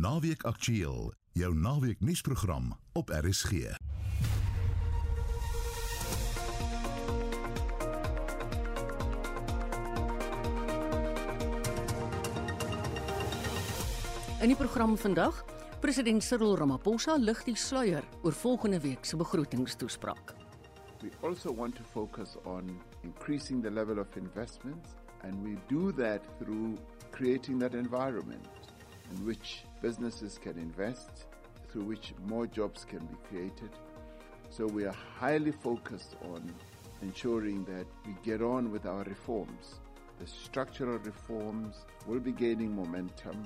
Naweek Aktueel, jou naweek nuusprogram op RSG. In die program vandag, president Cyril Ramaphosa lig die sluier oor volgende week se begrotingstoespraak. We also want to focus on increasing the level of investments, and we do that through creating that environment in which businesses can invest, through which more jobs can be created. So we are highly focused on ensuring that we get on with our reforms. The structural reforms will be gaining momentum.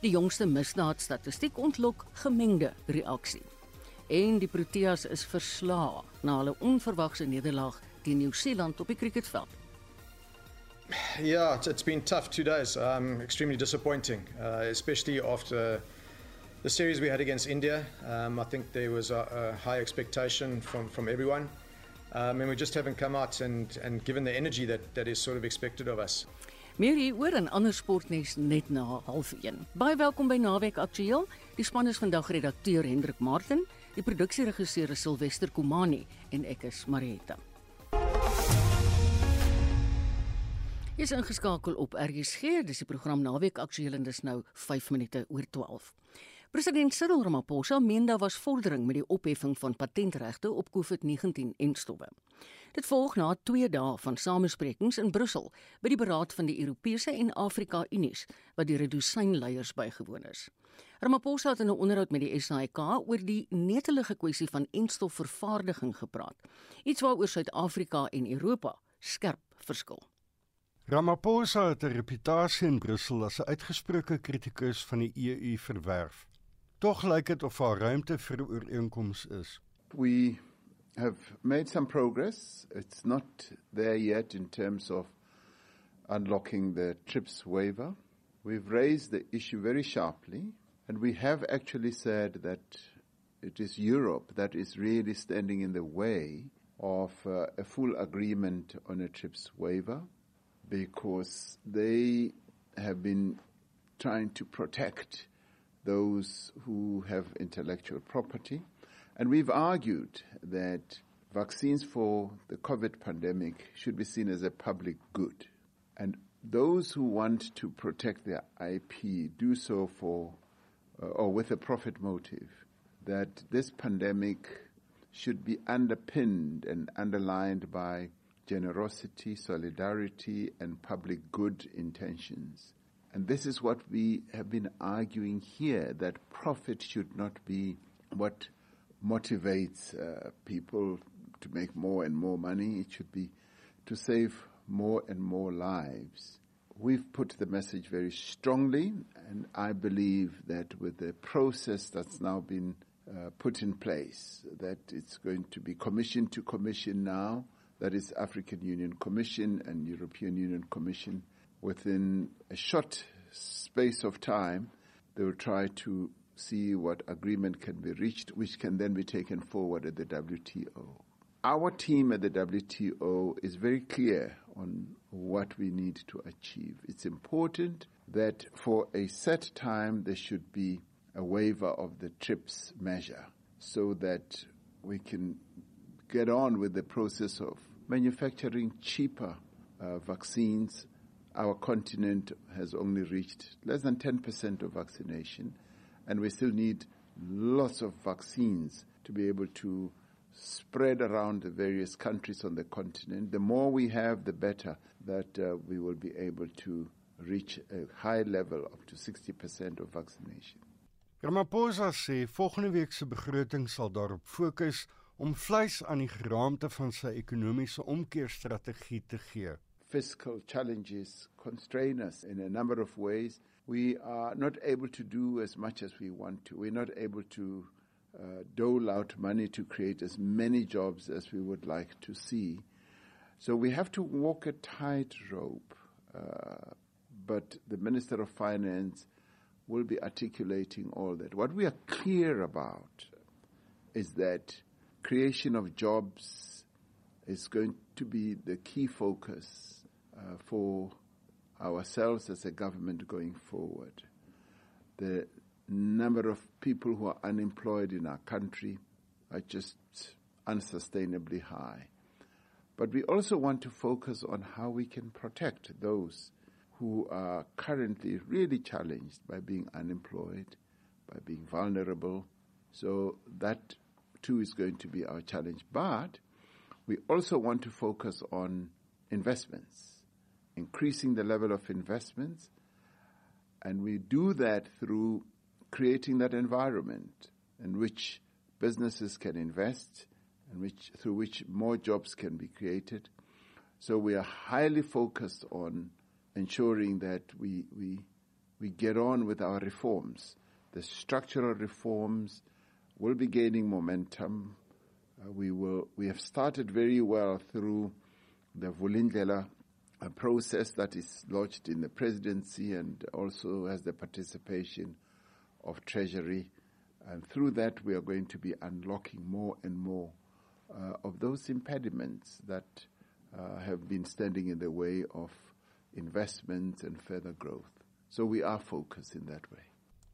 Die jongste misdaadstatistiek ontlok gemengde reaksie. En die Proteas is verslae na hulle onverwagse nederlaag teen Nieu-Seeland op die cricketveld. Yeah, it's, it's been tough two days. Um, extremely disappointing, uh, especially after the series we had against India. Um, I think there was a, a high expectation from, from everyone. Um, and we just haven't come out and, and given the energy that, that is sort of expected of us. Meer hieroor en ander sportnuus net na 0.30. Baie welkom by Naweek Aktueel. Die span is vandag redakteur Hendrik Martin, die produksieregisseur is Silwester Komani en ek is Marietta. Jy is ingeskakel op RSG, dis die program Naweek Aktueel en dis nou 5 minute oor 12. President Cyril Ramaphosa meen daar was vordering met die opheffing van patentregte op COVID-19 en stowwe. Dit volg na 2 dae van samesprekings in Brussel by die beraad van die Europese en Afrika Unies wat die redusynleiers bygewoon is. Ramaphosa het in 'n onderhoud met die SAIK oor die netelige kwessie van enstofvervaardiging gepraat, iets waaroor Suid-Afrika en Europa skerp verskil. Ramaphosa het 'n reputasie in Brussel as 'n uitgesproke kritikus van die EU verwerf. Tog lyk dit of daar ruimte vir ooreenkoms is. We have made some progress. It's not there yet in terms of unlocking the TRIPS waiver. We've raised the issue very sharply, and we have actually said that it is Europe that is really standing in the way of uh, a full agreement on a TRIPS waiver because they have been trying to protect those who have intellectual property. And we've argued that vaccines for the COVID pandemic should be seen as a public good. And those who want to protect their IP do so for uh, or with a profit motive. That this pandemic should be underpinned and underlined by generosity, solidarity, and public good intentions. And this is what we have been arguing here that profit should not be what motivates uh, people to make more and more money. It should be to save more and more lives. We've put the message very strongly, and I believe that with the process that's now been uh, put in place, that it's going to be commission to commission now, that is African Union Commission and European Union Commission, within a short space of time, they will try to see what agreement can be reached, which can then be taken forward at the WTO. Our team at the WTO is very clear on what we need to achieve. It's important that for a set time there should be a waiver of the TRIPS measure so that we can get on with the process of manufacturing cheaper uh, vaccines. Our continent has only reached less than 10% of vaccination, and we still need lots of vaccines to be able to spread around the various countries on the continent. The more we have, the better that uh, we will be able to reach a high level up to 60% of vaccination. Ramaphosa sê volgende week se begroting sal daarop fokus om vleis aan die geraamte van sy ekonomiese omkeerstrategie te gee. Fiscal challenges constrain us in a number of ways. We are not able to do as much as we want to. We're not able to uh, dole out money to create as many jobs as we would like to see. So we have to walk a tightrope. Uh, but the Minister of Finance will be articulating all that. What we are clear about is that creation of jobs is going to be the key focus uh, for ourselves as a government going forward. The number of people who are unemployed in our country are just unsustainably high. But we also want to focus on how we can protect those who are currently really challenged by being unemployed, by being vulnerable. So that too is going to be our challenge. But we also want to focus on investments, increasing the level of investments. And we do that through creating that environment in which businesses can invest and which, through which more jobs can be created. So we are highly focused on ensuring that we, we, we get on with our reforms. The structural reforms will be gaining momentum. Uh, we, will, we have started very well through the Vulindlela process that is lodged in the presidency and also has the participation of Treasury. And through that, we are going to be unlocking more and more uh, of those impediments that uh, have been standing in the way of investments and further growth. So we are focused in that way.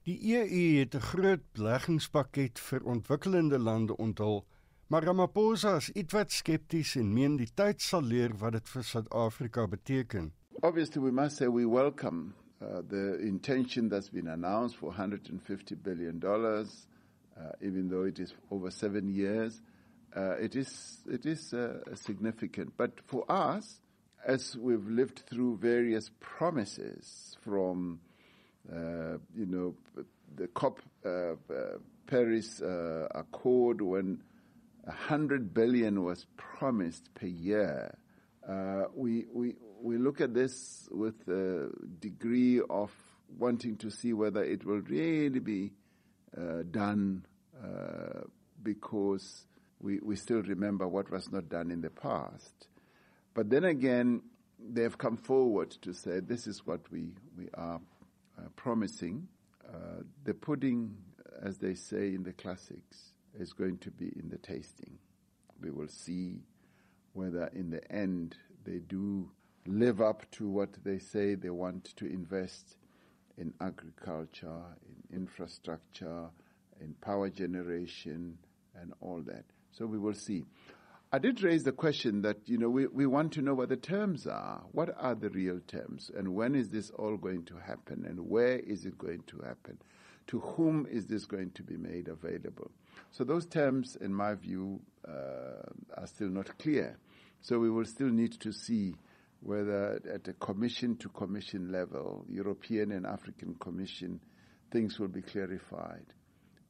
Die EU het 'n groot beleggingspakket vir ontwikkelende lande onthul, maar Ramaphosa is ietwat skepties en meen die tyd sal leer wat dit vir Suid-Afrika beteken. Obviously we must say we welcome uh, the intention that's been announced for 150 billion dollars uh, even though it is over 7 years. uh, it is it is uh, significant. But for us, as we've lived through various promises from, uh, you know, the COP uh, uh, Paris uh, Accord, when hundred billion was promised per year, we we we look at this with a degree of wanting to see whether it will really be done because we, we still remember what was not done in the past. But then again, they have come forward to say this is what we, we are uh, promising. Uh, the pudding, as they say in the classics, is going to be in the tasting. We will see whether in the end they do live up to what they say they want to invest in agriculture, in infrastructure, in power generation, and all that. So we will see. I did raise the question that, you know, we, we want to know what the terms are. What are the real terms? And when is this all going to happen? And where is it going to happen? To whom is this going to be made available? So those terms, in my view, uh, are still not clear. So we will still need to see whether at a commission to commission level, European and African Commission, things will be clarified.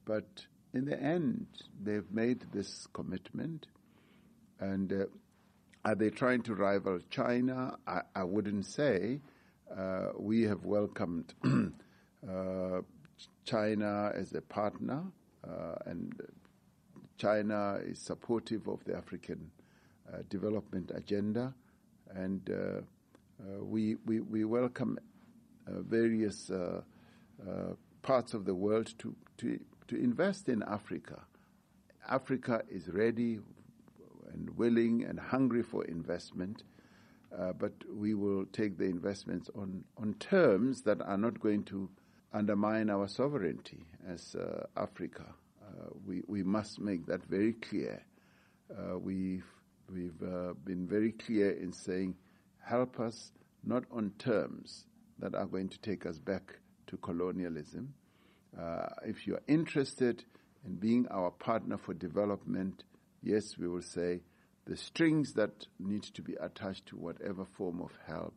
But in the end, they've made this commitment. And uh, are they trying to rival China? I, I wouldn't say. Uh, we have welcomed uh, China as a partner, uh, and China is supportive of the African uh, development agenda. And uh, we, we, we, welcome various parts of the world to, to to invest in Africa. Africa is ready and willing and hungry for investment, uh, but we will take the investments on, on terms that are not going to undermine our sovereignty as uh, Africa. Uh, we, we must make that very clear. Uh, we've we've uh, been very clear in saying, help us not on terms that are going to take us back to colonialism, uh, if you are interested in being our partner for development, yes, we will say the strings that need to be attached to whatever form of help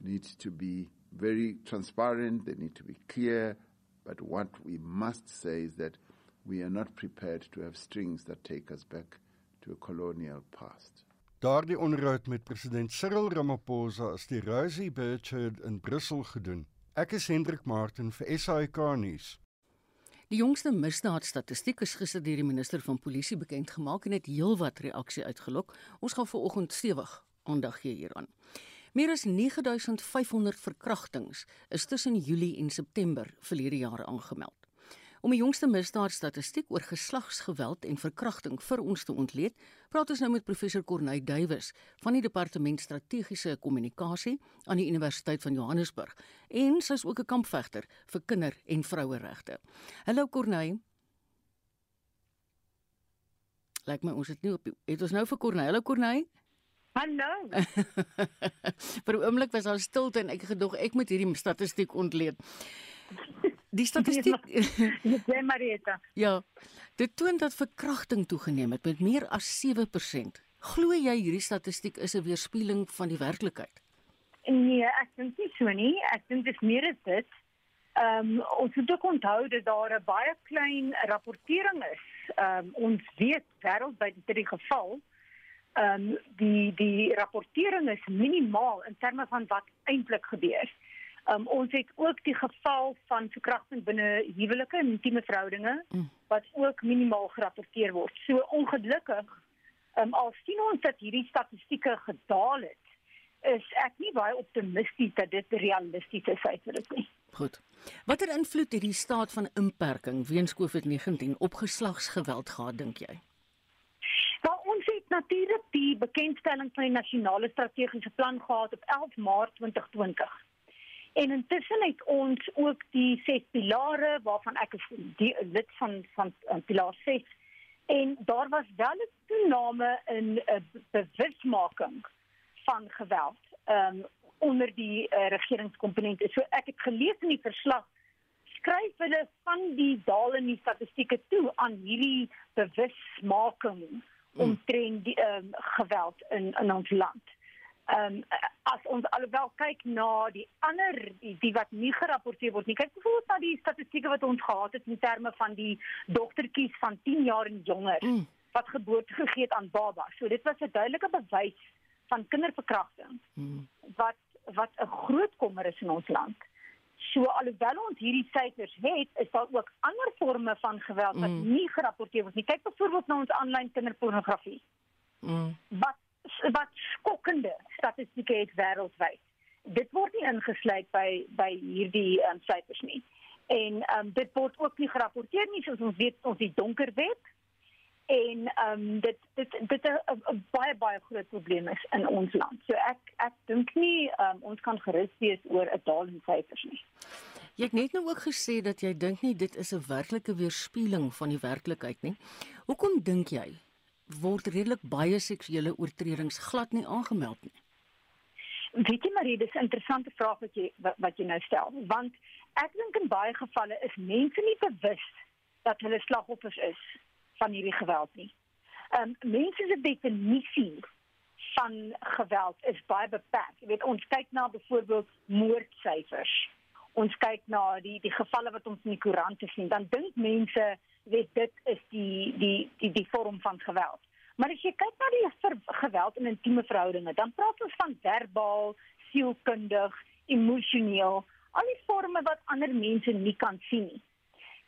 need to be very transparent, they need to be clear, but what we must say is that we are not prepared to have strings that take us back to a colonial past. Daardie onderhoud met president Cyril Ramaphosa is die Rosie Birchard in Brussel gedoen. Ek is Hendrik Martin vir SAK nuus. Die jongste misdaadstatistiek is gister deur die minister van polisie bekend gemaak en het heelwat reaksie uitgelok. Ons gaan veraloggend stewig aandag gee hieraan. Meer as 9500 verkrachtings is tussen Julie en September verlede jaar aangemeld. Om die jongste misdaadstatistiek oor geslagsgeweld en verkrachting vir ons te ontleed, praat ons nou met professor Corneille Duwys van die Departement Strategiese Kommunikasie aan die Universiteit van Johannesburg en sy is ook 'n kampvegter vir kinder- en vroueregte. Hallo Corneille. Lyk my ons het nie op het ons nou vir Corneille. Hallo Corneille. Hallo. vir 'n oomblik was daar stilte en ek gedog ek moet hierdie statistiek ontleed. Die statistiek Ja, Marieta. Ja. Dit toon dat verkrachting toegeneem het met meer as 7%. Glo jy hierdie statistiek is 'n weerspieëling van die werklikheid? Nee, ek dink nie so nie. Ek dink dit is meer as dit. Ehm um, ons moet ook onthou dat daar 'n baie klein rapportering is. Ehm um, ons weet wêreldwyd dit die geval. Ehm um, die die rapportering is minimaal in terme van wat eintlik gebeur. Um, ons het ook die geval van verkrachting binne huwelike en intieme verhoudinge mm. wat ook minimaal gerapporteer word. So ongelukkig, um, al sien ons dat hierdie statistieke gedaal het, is ek nie baie optimisties dat dit realistiese syfers is nie. Goed. Watter invloed het die staat van inperking weens COVID-19 op geslagsgeweld gehad dink jy? Nou ons het natuurlik die bekendstelling van die nasionale strategiese plan gehad op 11 Maart 2020. En intussen het ons ook die ses pilare waarvan ek is die lid van van, van pilaar 6 en daar was wel 'n toename in 'n uh, bewusmaking van geweld um, onder die uh, regeringskomponente. So ek het gelees in die verslag skryf hulle van die daal in die statistieke toe aan hierdie bewusmaking hmm. omtrent die um, geweld in in ons land ehm um, as ons alhoewel kyk na die ander die, die wat nie gerapporteer word nie. Kyk byvoorbeeld na die statistieke wat ons gehad het in terme van die dogtertjies van 10 jaar en jonger mm. wat geboorte gegee het aan baba. So dit was 'n duidelike bewys van kinderverkrachting mm. wat wat 'n groot kommer is in ons land. So alhoewel ons hierdie syfers het, is daar ook ander forme van geweld wat mm. nie gerapporteer word nie. Kyk byvoorbeeld na ons aanlyn kinderpornografie. Mm. Wat wat skokkende statistieke het wêreldwyd. Dit word nie ingesluit by by hierdie um, syfers nie. En um, dit word ook nie gerapporteer nie soos ons weet ons die donker web en um, dit dit dit 'n baie baie groot probleem is in ons land. So ek ek dink nie um, ons kan gerus wees oor 'n daal in syfers nie. Jy het net nou ook gesê dat jy dink nie dit is 'n werklike weerspieëling van die werklikheid nie. Hoekom dink jy word redelik baie seksuele oortredings glad nie aangemeld nie. Weet jy Marie, dis 'n interessante vraag wat jy wat, wat jy nou stel, want ek dink in baie gevalle is mense nie bewus dat hulle slagoffers is van hierdie geweld nie. Ehm um, mense se definisie van geweld is baie beperk. Jy weet ons kyk na byvoorbeeld moordsyfers. Ons kyk na die die gevalle wat ons in die koerante sien, dan dink mense weet dit is die die die die vorm van geweld. Maar as jy kyk na die geweld in intieme verhoudinge, dan praat ons van verbaal, sielkundig, emosioneel, al die forme wat ander mense nie kan sien nie.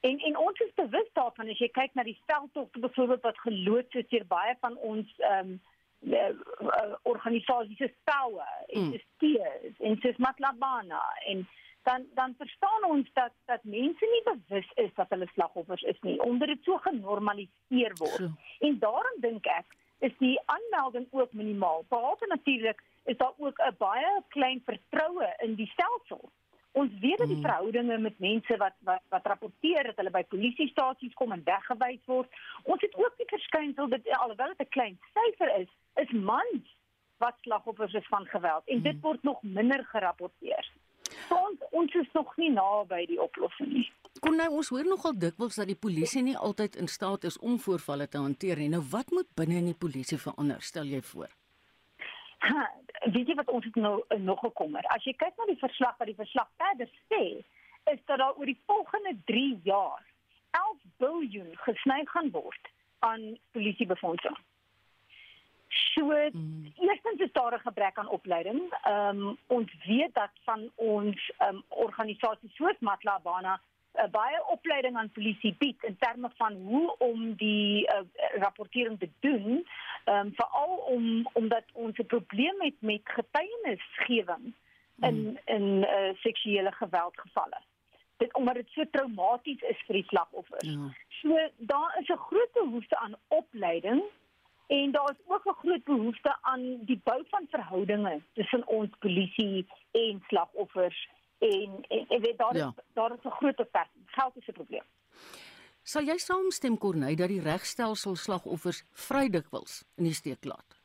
En en ons is bewus daarvan as jy kyk na die veldtogte byvoorbeeld wat geloods is deur baie van ons ehm um, organisasies se staue, mm. is steers, en dis Matlabana en dan dan verstaan ons dat dat mense nie bewus is dat hulle slagoffers is nie onder dit so genormaliseer word. So. En daarom dink ek is die aanmelding ook minimaal. Behalwe natuurlik is daar ook 'n baie klein vertroue in die stelsel. Ons weet dat die mm. verhoudinge met mense wat wat wat rapporteer dat hulle by polisiestasies kom en weggewys word. Ons het ook die verskynsel dat alhoewel dit 'n klein syfer is, is mans wat slagoffers is van geweld en dit mm. word nog minder gerapporteer. So ons ons is nog nie naby die oplossing nie. Kom nou ons hoor nogal dikwels dat die polisie nie altyd in staat is om voorvalle te hanteer nie. Nou wat moet binne in die polisie verander, stel jy voor? Ha, weet jy wat ons het nou uh, nog gekommer? As jy kyk na die verslag wat die verslag verder sê, is dat daar oor die volgende 3 jaar 11 biljoen gesny gaan word aan polisiebefondsing. So mm. eerstens is daar 'n gebrek aan opleiding. Ehm um, ons weet dat van ons ehm um, organisasies soos Matlabana uh, baie opleiding aan polisie bied in terme van hoe om die uh, rapportering te doen. Ehm um, veral om omdat ons 'n probleem het met getuienisgewing in mm. in uh, seksuele geweldgevalle. dit omdat dit so traumaties is vir die slagoffers. Ja. So daar is 'n groot behoefte aan opleiding en daar is ook 'n groot behoefte aan die bou van verhoudinge tussen ons polisie en slagoffers en ek weet daar is Ja. daar is 'n groot beperking. Geld is 'n probleem. Sal jy saamstem Corneille dat die regstelsel slagoffers vry dikwels in die steek laat?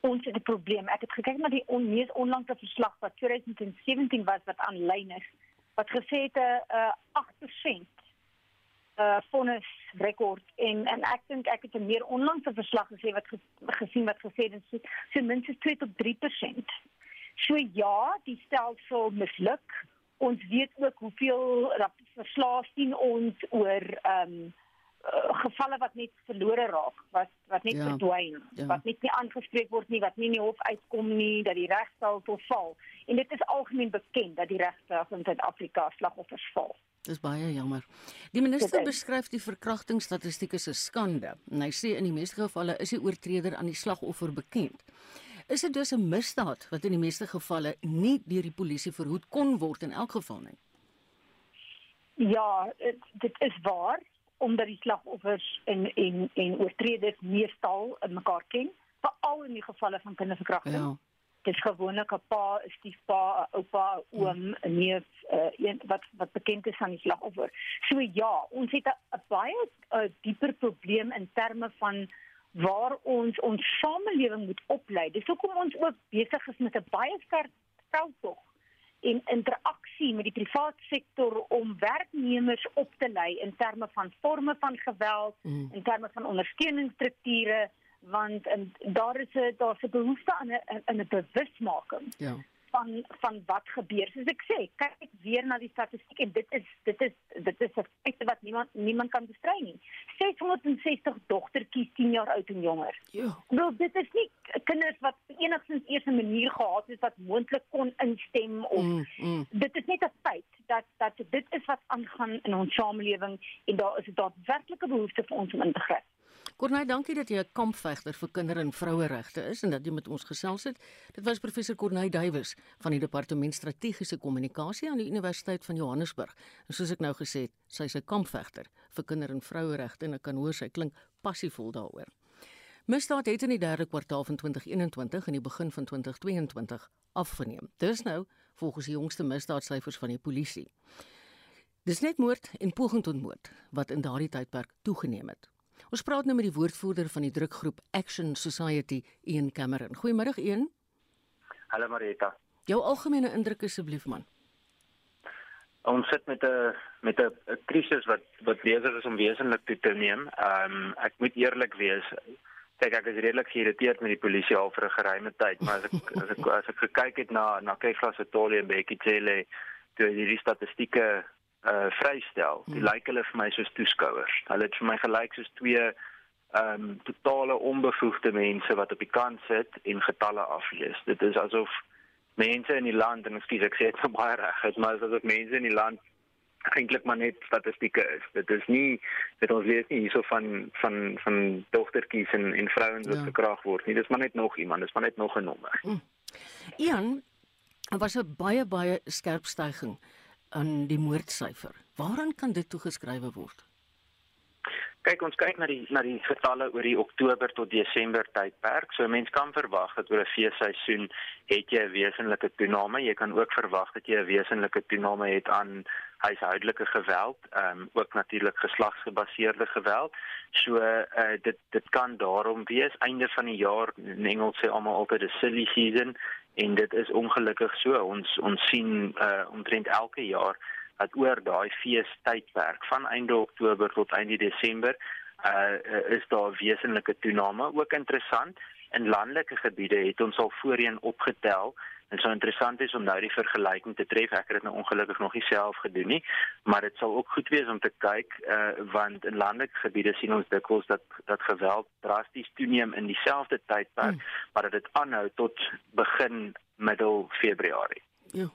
Ons het 'n probleem. Ek het gekyk na die on, mees onlangse verslag wat 2017 was wat aanlyn is wat gesê het 'n uh, 8% uh vonnis rekord en en ek dink ek het 'n meer onlangse verslag gesê wat ge, gesien wat gesê het so, so minstens 2 tot 3%. So ja, die stelsel misluk. Ons weet ook hoeveel verslae sien ons oor ehm um, uh, gevalle wat net verlore raak, wat wat net Ja. verdwyn, Ja. ja. wat net nie aangespreek word nie, wat nie in die hof uitkom nie, dat die regstelsel val. En dit is algemeen bekend dat die regstelsel in Suid-Afrika slagoffers val. Dis baie jammer. Die minister beskryf die verkrachtingsstatistiek as 'n skande. En hy sê in die meeste gevalle is die oortreder aan die slagoffer bekend. Is dit dus 'n misdaad wat in die meeste gevalle nie deur die polisie verhoed kon word in elk geval nie? Ja, dit, dit is waar omdat die slagoffers en en en oortreders meestal mekaar ken, veral in die gevalle van kinderverkrachting. Ja. Dit is gewoonlik 'n pa, 'n stiefpa, 'n oupa, 'n oom, 'n neef, uh, een wat wat bekend is aan die slagoffer. So ja, ons het 'n baie uh, dieper probleem in terme van waar ons ons samelewing moet oplei. Dis hoekom ons ook besig is met 'n baie sterk veldtog en interaksie met die private sektor om werknemers op te lei in terme van forme van geweld, Mm. in terme van ondersteuningsstrukture want en, daar is 'n daar's 'n behoefte aan 'n aan 'n bewusmaking Ja. van van wat gebeur. Soos ek sê, kyk weer na die statistiek en dit is dit is dit is 'n feit wat niemand niemand kan bestry nie. 660 dogtertjies 10 jaar oud en jonger. Ja. Ek bedoel dit is nie kinders wat enigstens eers 'n manier gehad het wat moontlik kon instem of Mm, mm. dit is net 'n feit dat dat dit is wat aangaan in ons samelewing en daar is 'n daadwerklike behoefte vir ons om in te gryp. Corneille, dankie dat jy 'n kampvegter vir kinder- en vroueregte is en dat jy met ons gesels het. Dit was professor Corneille Duwys van die Departement Strategiese Kommunikasie aan die Universiteit van Johannesburg. En soos ek nou gesê het, sy's 'n kampvegter vir kinder- en vroueregte en ek kan hoor sy klink passievol daaroor. Misdaad het in die derde kwartaal van 2021 en die begin van 2022 afgeneem. Dis nou volgens die jongste misdaadsyfers van die polisie. Dis net moord en poging tot moord wat in daardie tydperk toegeneem het. Ons praat nou met die woordvoerder van die drukgroep Action Society, Ian Cameron. Goeiemôre Ian. Hallo Marita. Jou algemene indruk asseblief man. Ons sit met 'n met 'n krisis wat wat besig is om wesentlik toe te neem. Ehm um, ek moet eerlik wees. Kyk, ek is redelik geïrriteerd met die polisie al vir 'n geruime tyd, maar as ek as ek as ek gekyk het na na Kefla Setoli en Bekkie Cele, toe hierdie statistieke uh vrystel, die lyk hulle vir my soos toeskouers. Hulle het vir my gelyk soos twee ehm um, totale onbevoegde mense wat op die kant sit en getalle aflees. Dit is asof mense in die land en ekskuus ek sê dit so baie reg, maar asof mense in die land eintlik maar net statistieke is. Dit is nie dit ons lees nie hierso van van van dogtertjies en en vrouens wat Ja. verkragt word nie. Dis maar net nog iemand, dis maar net nog 'n nommer. Ian, daar was 'n baie baie skerp stygings aan die moordsyfer. Waaraan kan dit toegeskryf word? Kyk, ons kyk na die na die getalle oor die Oktober tot Desember tydperk. So 'n mens kan verwag dat oor 'n feesseisoen het jy 'n wesenlike toename. Jy kan ook verwag dat jy 'n wesenlike toename het aan huishoudelike geweld, ehm um, ook natuurlik geslagsgebaseerde geweld. So uh, dit dit kan daarom wees einde van die jaar in Engels sê almal altyd 'n silly season en dit is ongelukkig so. Ons ons sien uh, omtrent elke jaar dat oor daai feestydperk van einde Oktober tot einde Desember uh is daar 'n wesenlike toename. Ook interessant, in landelike gebiede het ons al voorheen opgetel en so interessant is om nou die vergelyking te tref. Ek het dit nou ongelukkig nog nie self gedoen nie, maar dit sal ook goed wees om te kyk uh want in landelike gebiede sien ons dikwels dat dat geweld drasties toeneem in dieselfde tydperk, mm. maar dat dit aanhou tot begin middel Februarie. Ja.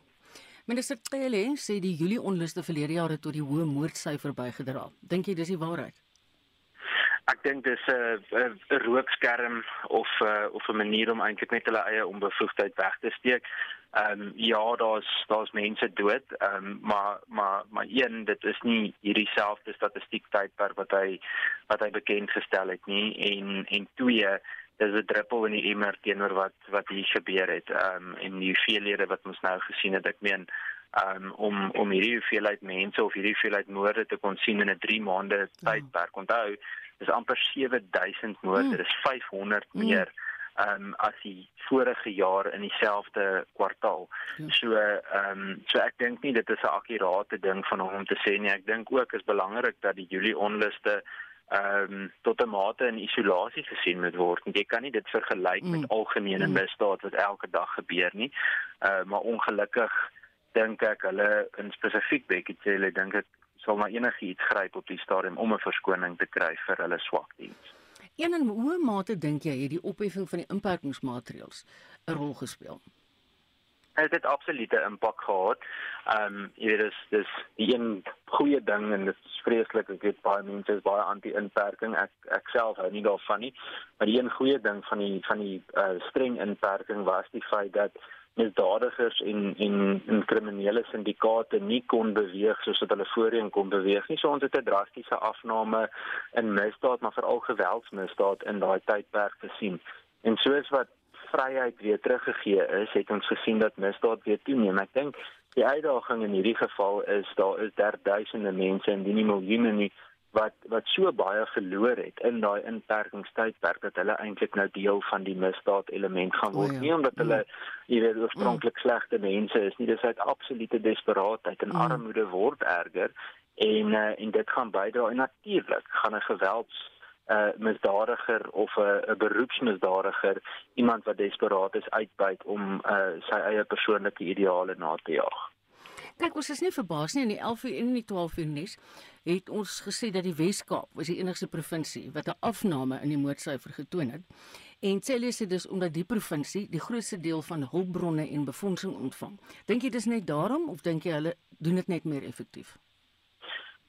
Minister Cele sê die Julie onluste verlede jaar het tot die hoë moordsyfer bygedra. Dink jy dis die waarheid? Ek dink dis 'n 'n rookskerm of uh, of 'n manier om eintlik net hulle eie onbevoegdheid weg te steek. Ehm um, ja, daar's daar's mense dood, ehm um, maar maar maar een dit is nie hierdie selfde statistiek tydperk wat hy wat hy bekend gestel het nie en en twee dis 'n druppel in die emmer teenoor wat wat hier gebeur het. Ehm um, en die veelhede wat ons nou gesien het, ek meen um, om om hierdie hoeveelheid mense of hierdie hoeveelheid moorde te kon sien in 'n 3 maande tydperk. Onthou, dis amper 7000 moorde, dis 500 mm. meer um as die vorige jaar in dieselfde kwartaal. Ja. So ehm um, so ek dink nie dit is 'n akkurate ding van hom om te sê nie. Ek dink ook is belangrik dat die Julie onluste ehm um, tot 'n mate in isolasie gesien moet word. Jy kan nie dit vergelyk mm. met algemene mm. misdaad wat elke dag gebeur nie. Uh maar ongelukkig dink ek hulle in spesifiek Bekkie Cele dink ek sal maar enigiets gryp op die stadium om 'n verskoning te kry vir hulle swak diens. En in hoe mate dink jy het die opheffing van die inperkingsmaatreëls 'n rol gespeel? Het dit absolute impak gehad. Ehm um, jy weet dis dis die een goeie ding en dit is vreeslik ek weet baie mense is baie anti-inperking. Ek ek self hou nie daarvan nie. Maar die een goeie ding van die van die uh, streng inperking was die feit dat misdadigers en en en kriminele syndikaate nie kon beweeg soos wat hulle voorheen kon beweeg nie. So ons het 'n drastiese afname in misdaad, maar veral geweldsmisdaad in daai tydperk gesien. En soos wat vryheid weer teruggegee is, het ons gesien dat misdaad weer toeneem. Ek dink die uitdaging in hierdie geval is daar is derduisende mense en nie miljoene nie wat wat so baie verloor het in daai inperkingstydperk dat hulle eintlik nou deel van die misdaad element gaan word. Oh ja. Nie omdat hulle ja. jy weet oorspronklik mm. slegte mense is nie, dis uit absolute desperaatheid en mm. armoede word erger en uh, en dit gaan bydra en natuurlik gaan 'n gewelds 'n uh, misdadiger of 'n uh, beroepsmisdadiger iemand wat desperaat is uitbuit om uh, sy eie persoonlike ideale na te jaag. Kyk, ons is nie verbaas nie in die 11 uur en die 12 uur nuus het ons gesê dat die Wes-Kaap was die enigste provinsie wat 'n afname in die moordsyfer getoon het. En Cele sê dis omdat die provinsie die grootste deel van hulpbronne en befondsing ontvang. Dink jy dis net daarom of dink jy hulle doen dit net meer effektief?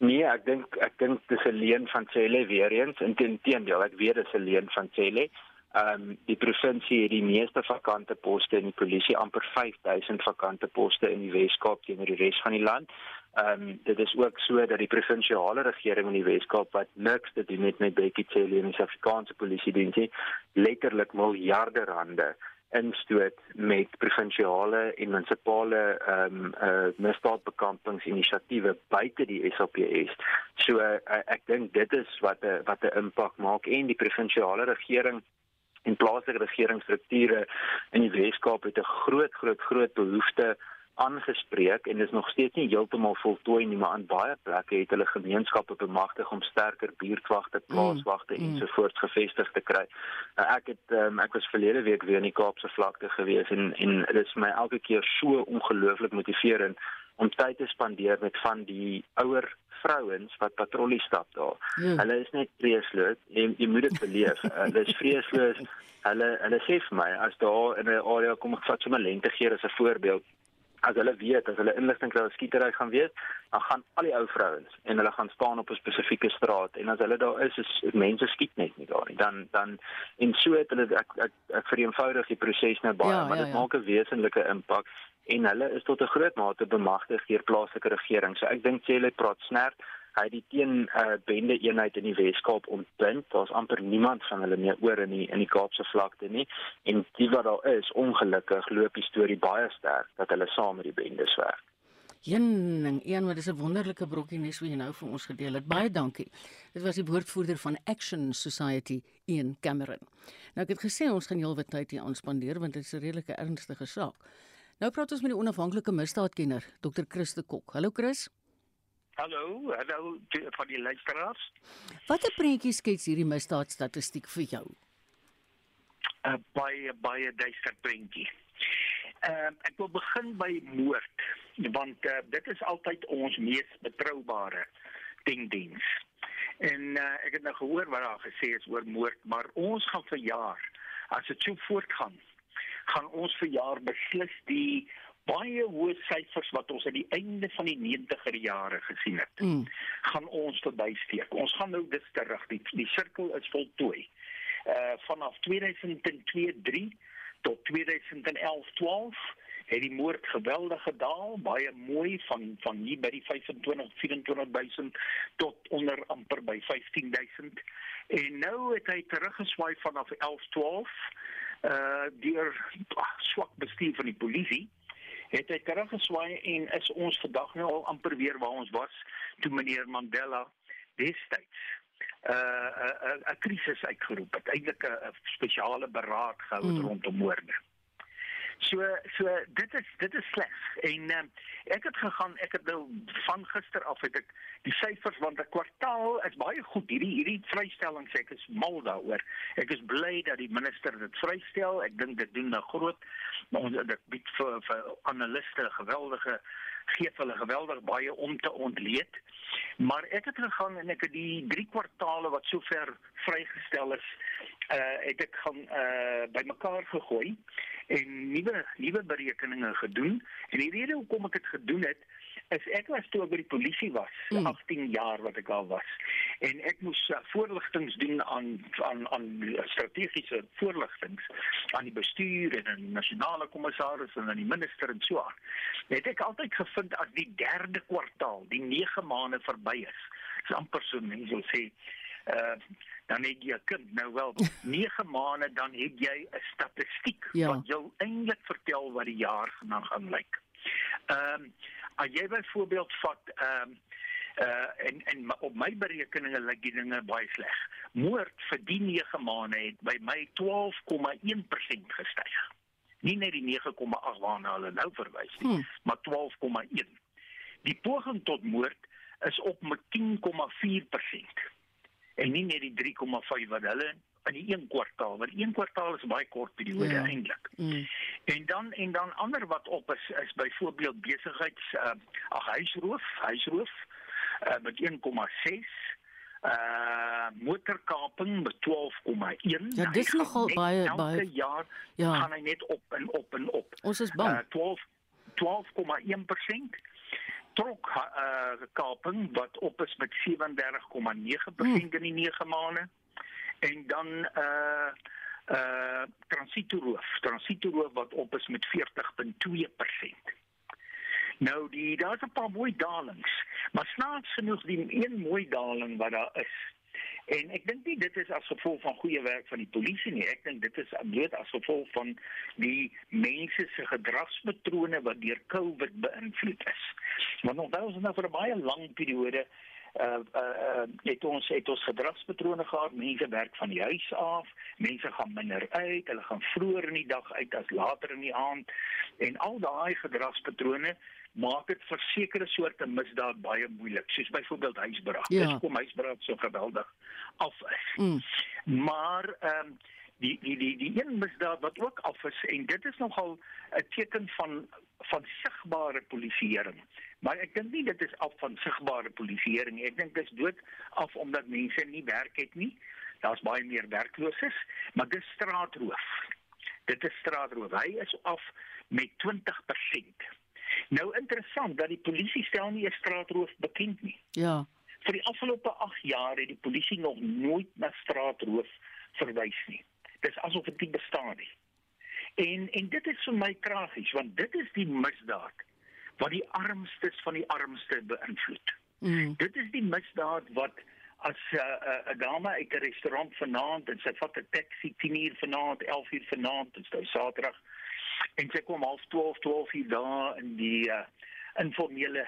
Nee, ek dink ek dink dis 'n leen van Cele weer eens. Inteendeel, ek weet dis 'n leen van Cele. Ehm um, die provinsie het die meeste vakante poste in die polisie, amper 5000 vakante poste in die Wes-Kaap teenoor die res van die land. Ehm um, dit is ook so dat die provinsiale regering in die Wes-Kaap wat niks te doen het met Bekkie Cele en die Suid-Afrikaanse polisie dien nie, letterlik miljarde rande instoot met provinsiale en munisipale ehm um, uh, misdaadbekampingsinisiatiewe buite die SAPS. So uh, ek dink dit is wat 'n wat 'n impak maak en die provinsiale regering en plaaslike regeringsstrukture in die Weskaap het 'n groot groot groot behoefte aangespreek en is nog steeds nie heeltemal voltooi nie maar aan baie plekke het hulle gemeenskappe bemagtig om sterker buurtwagte, mm, plaaswagte mm. ensovoorts gevestig te kry. Nou ek het um, ek was verlede week weer in die Kaapse vlakte gewees en en dit is my elke keer so ongelooflik motiverend om tyd te spandeer met van die ouer vrouens wat patrollie stap daar. Ja. Hulle is net vreesloos. Jy, jy moet dit beleef. hulle is vreesloos. Hulle hulle sê vir my as daar in 'n area kom ek vat sommer lente gee as 'n voorbeeld. As hulle weet as hulle inligting kry oor skietery gaan weet, dan gaan al die ou vrouens en hulle gaan staan op 'n spesifieke straat en as hulle daar is, is mense skiet net nie daar nie. Dan dan en so het hulle ek ek, ek vereenvoudig die proses nou baie, ja, maar dit ja, ja. maak 'n wesenlike impak en hulle is tot 'n groot mate bemagtig deur plaaslike regering. So ek dink Cele praat snert. Hy het die teen uh, bende eenheid in die Weskaap ontbind. Daar's amper niemand van hulle meer oor in die in die Kaapse vlakte nie. En die wat daar is, ongelukkig loop die storie baie sterk dat hulle saam met die bendes werk. Jenning, een wat is 'n wonderlike brokkie nes wat jy nou vir ons gedeel het. Baie dankie. Dit was die woordvoerder van Action Society in Cameron. Nou ek het gesê ons gaan heelwat tyd hier aanspandeer want dit is 'n redelike ernstige saak. Nou praat ons met die onafhanklike misdaadkenner, Dr. Chris de Kok. Hallo Chris. Hallo, hallo van die luisteraars. Watter prentjie skets hierdie misdaadstatistiek vir jou? 'n uh, Baie baie duister prentjie. Ehm uh, ek wil begin by moord, want uh, dit is altyd ons mees betroubare dingdiens. En uh, ek het nou gehoor wat daar gesê is oor moord, maar ons gaan verjaar as dit so voortgaan gaan ons verjaar beslis die baie hoë syfers wat ons aan die einde van die 90er jare gesien het. Mm. gaan ons verbysteek. Ons gaan nou dis terug. Die die sirkel is voltooi. Uh vanaf 2002-3 tot 2011-12 het die moord geweldig gedaal, baie mooi van van hier by die 25 24000 tot onder amper by 15000 en nou het hy teruggeswaai vanaf 1112 uh deur swak bestuur van die polisie het hy teruggeswaai en is ons vandag nou al amper weer waar ons was toe meneer Mandela destyds uh 'n 'n krisis uitgeroep het, eintlik 'n spesiale beraad gehou mm. rondom moorde. So so dit is dit is sleg. En um, ek het gegaan, ek het nou van gister af het ek die syfers want 'n kwartaal is baie goed. Hierdie hierdie vrystelling sê ek is mal daaroor. Ek is bly dat die minister dit vrystel. Ek dink dit doen 'n groot maar ons dit bied vir vir analiste geweldige gee hulle geweldig baie om te ontleed. Maar ek het gegaan en ek het die drie kwartale wat sover vrygestel is, uh het ek gaan uh bymekaar gegooi en nuwe nuwe berekeninge gedoen. En die rede hoekom ek dit gedoen het, is ek was toe by die polisie was, mm. 18 jaar wat ek al was. En ek moes uh, voorligtings doen aan aan aan strategiese voorligtings aan die bestuur en aan die nasionale kommissaris en aan die minister en so aan. Het ek altyd gevind as die derde kwartaal, die 9 maande verby is, is amper so mense wil sê uh dan het jy 'n kind nou wel 9 maande dan het jy 'n statistiek ja. wat jou eintlik vertel wat die jaar gaan lyk. Ehm um, as jy byvoorbeeld vat ehm um, uh en en op my berekeninge lyk die dinge baie sleg. Moord vir die 9 maande het by my 12,1% gestyg. Nie net die 9,8 waarna hulle nou verwys nie, hmm. maar 12,1. Die poging tot moord is op met 10,4% en nie net die 3,5 wat hulle in die een kwartaal, want een kwartaal is baie kort periode ja. eintlik. Mm. En dan en dan ander wat op is is byvoorbeeld besigheids uh, ag huisroof, huisroof uh, met 1,6 uh motorkaping met 12,1 Ja dis nogal baie baie elke jaar ja. gaan hy net op en op en op. Ons is bang. Uh, 12 12,1% trok uh kaping wat op is met 37,9% hmm. in die 9 maande en dan uh uh transitoeroof transitoeroof wat op is met 40.2%. Nou die daar's 'n paar mooi dalings, maar snaaks genoeg die een mooi daling wat daar is En ek dink nie dit is as gevolg van goeie werk van die polisie nie. Ek dink dit is bloot as gevolg van die mense se gedragspatrone wat deur COVID beïnvloed is. Want onthou ons nou vir 'n baie lang periode uh uh het ons het ons gedragspatrone gehad. Mense werk van die huis af, mense gaan minder uit, hulle gaan vroeër in die dag uit as later in die aand en al daai gedragspatrone maak dit vir sekere soorte misdaad baie moeilik, soos byvoorbeeld huisbraak. Ja. Dis kom huisbraak so geweldig af is. Mm. Maar ehm um, die die die die een misdaad wat ook af is en dit is nogal 'n teken van van sigbare polisieering. Maar ek dink nie dit is af van sigbare polisieering nie. Ek dink dit is dood af omdat mense nie werk het nie. Daar's baie meer werklooses, maar dis straatroof. Dit is straatroof. Hy is af met 20%. Nou interessant dat die polisie stel nie 'n straatroof bekend nie. Ja. Vir die afgelope 8 jaar het die polisie nog nooit na straatroof verwys nie. Dis asof dit nie bestaan nie. En en dit is vir my tragies want dit is die misdaad wat die armstes van die armste beïnvloed. Mm. Dit is die misdaad wat as 'n uh, 'n uh, dame uit 'n restaurant vanaand en sy vat 'n taxi 10 uur vanaand, 11 uur vanaand, dit is nou Saterdag en sy kom half 12 12 uur daar in die uh, informele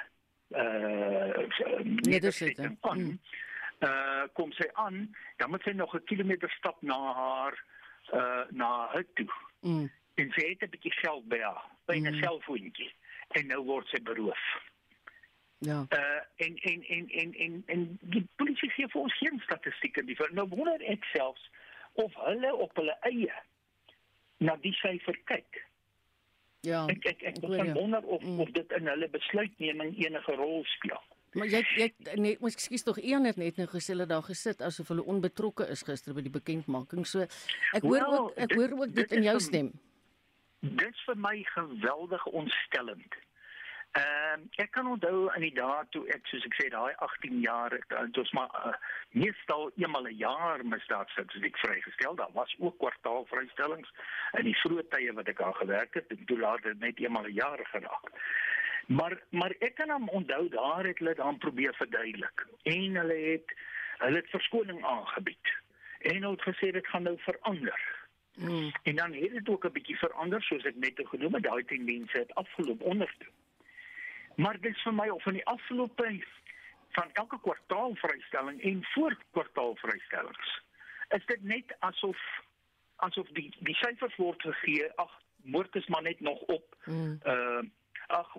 uh nedersetting mm. uh kom sy aan dan moet sy nog 'n kilometer stap na haar uh na huis toe mm. en sy het 'n bietjie geld by haar by 'n mm. selfoontjie en nou word sy beroof ja uh en en en en en en die polisie gee vir ons geen statistieke die nou wonder ek selfs of hulle op hulle eie na die syfer kyk Ja. Ek ek ek begin wonder of mm. of dit in hulle besluitneming enige rol speel. Maar jy jy nee, moet ekskuus tog een het net nou gesê hulle daar gesit asof hulle onbetrokke is gister by die bekendmaking. So ek hoor well, ook ek dit, hoor ook dit, dit in jou stem. Dit is vir my geweldig ontstellend. Ehm uh, ek kan onthou in die dae toe ek soos ek sê daai 18 jaar dit was maar uh, meestal eenmal 'n jaar misdaadstatistiek vrygestel. Daar was ook kwartaalvrystellings in die vroeë tye wat ek aan gewerk het en toe dit net eenmal 'n jaar geraak. Maar maar ek kan hom onthou daar het hulle dan probeer verduidelik en hulle het hulle het verskoning aangebied. En hulle het gesê dit gaan nou verander. Mm. En dan het dit ook 'n bietjie verander soos ek net genoem het, daai tendense het afgeloop onder. Maar dit is vir my of in die afgelope van elke kwartaal vrystelling en voor kwartaal vrystellings is dit net asof asof die die syfers word gegee ag moord is maar net nog op mm. uh ag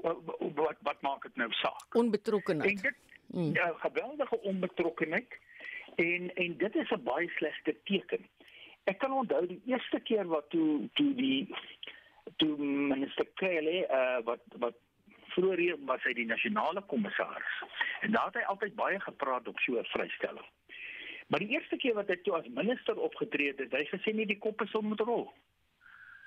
wat wat maak dit nou saak onbetrokkenheid en dit mm. ja geweldige onbetrokkenheid en en dit is 'n baie slegte teken ek kan onthou die eerste keer wat toe toe die toe minister Kelly uh wat wat vroeër was hy die nasionale kommissaris en daar het hy altyd baie gepraat op so 'n vrystelling. Maar die eerste keer wat hy toe as minister opgetree het, het hy gesê nie die koppe sal moet rol.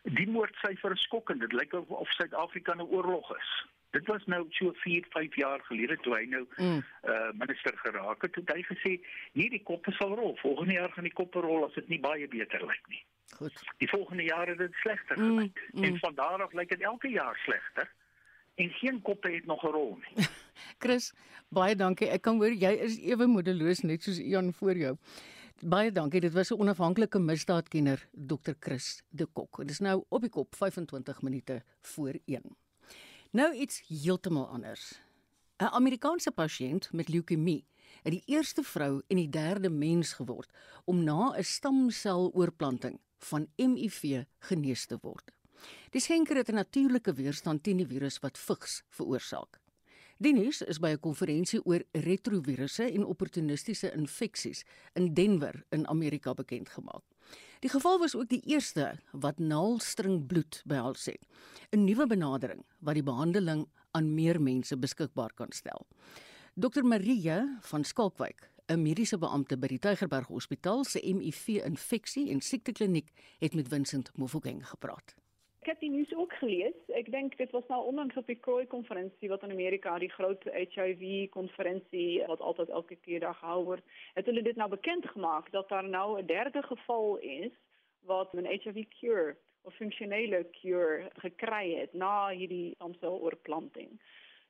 Die moordsyfer is skokkend. Dit lyk of Suid-Afrika 'n oorlog is. Dit was nou so 4, 5 jaar gelede toe hy nou mm. uh minister geraak het. Het hy gesê, "Nee, die koppe sal rol. Volgende jaar gaan die koppe rol as dit nie baie beter lyk nie." Goed. Die volgende jare het dit slegter mm, gelyk. Mm. En van daar af lyk dit elke jaar slegter en geen koppe het nog 'n rol nie. Chris, baie dankie. Ek kan hoor jy is ewe moedeloos net soos Ian voor jou. Baie dankie. Dit was 'n onafhanklike misdaadkenner, Dr. Chris de Kok. Dit is nou op die kop 25 minute voor 1. Nou iets heeltemal anders. 'n Amerikaanse pasiënt met leukemie het die eerste vrou en die derde mens geword om na 'n stamseloorplanting van HIV genees te word. Die skenker het 'n natuurlike weerstand teen die virus wat vigs veroorsaak. Die nuus is by 'n konferensie oor retrovirusse en opportunistiese infeksies in Denver in Amerika bekend gemaak. Die geval was ook die eerste wat naalstring bloed behels het, 'n nuwe benadering wat die behandeling aan meer mense beskikbaar kan stel. Dr Marie van Skalkwyk, 'n mediese beampte by die Tygerberg Hospitaal se HIV-infeksie en siektekliniek, het met Vincent Mofokeng gepraat heb die nieuws ook gelezen. Ik denk, dit was nou onlangs op die CROI-conferentie, wat in Amerika, die grote HIV-conferentie, wat altijd elke keer daar gehouden wordt. Het jullie dit nou bekendgemaakt dat daar nou een derde geval is, wat een HIV-cure of functionele cure heeft na die stamceloorplanting.